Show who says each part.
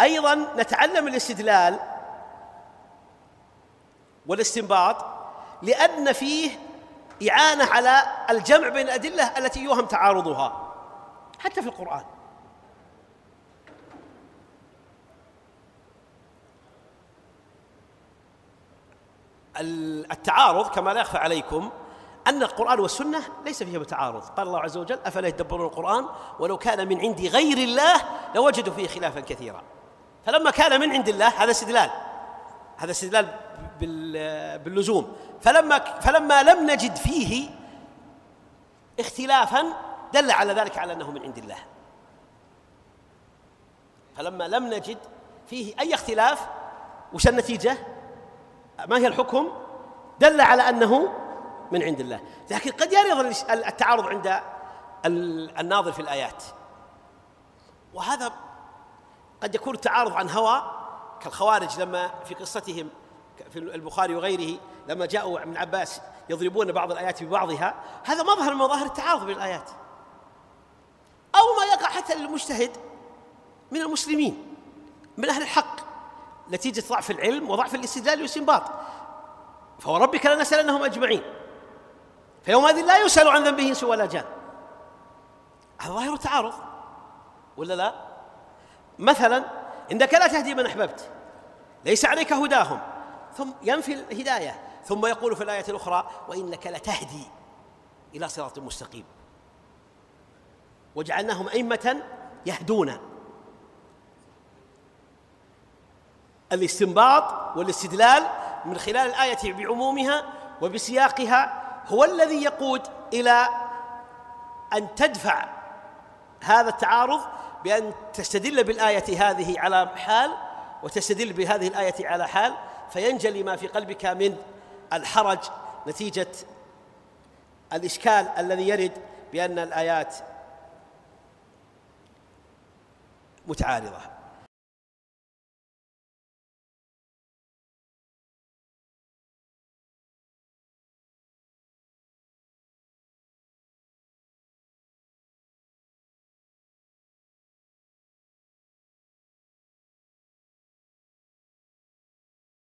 Speaker 1: أيضا نتعلم الاستدلال والاستنباط لأن فيه إعانة على الجمع بين الأدلة التي يوهم تعارضها حتى في القرآن. التعارض كما لا يخفى عليكم أن القرآن والسنة ليس فيها تعارض. قال الله عز وجل أفلا يدبرون القرآن ولو كان من عند غير الله لوجدوا فيه خلافا كثيرا. فلما كان من عند الله هذا استدلال. هذا استدلال باللزوم. فلما فلما لم نجد فيه اختلافا دل على ذلك على أنه من عند الله. فلما لم نجد فيه أي اختلاف وش النتيجة؟ ما هي الحكم؟ دل على أنه من عند الله. لكن قد يرد التعارض عند الناظر في الآيات. وهذا قد يكون التعارض عن هوى كالخوارج لما في قصتهم في البخاري وغيره لما جاءوا ابن عباس يضربون بعض الآيات ببعضها هذا مظهر من مظاهر التعارض بين الآيات. أو ما يقع حتى للمجتهد من المسلمين من أهل الحق نتيجة ضعف العلم وضعف الاستدلال والاستنباط. فوربك لنسألنهم أجمعين. فيومئذ لا يسأل عن ذنبه انس ولا جان. هذا ظاهر التعارض ولا لا؟ مثلا انك لا تهدي من أحببت ليس عليك هداهم. ثم ينفي الهداية ثم يقول في الآية الأخرى وإنك لتهدي إلى صراط مستقيم. وجعلناهم أئمة يهدون. الاستنباط والاستدلال من خلال الآية بعمومها وبسياقها هو الذي يقود إلى أن تدفع هذا التعارض بأن تستدل بالآية هذه على حال وتستدل بهذه الآية على حال فينجلي ما في قلبك من الحرج نتيجة الإشكال الذي يرد بأن الآيات متعارضة.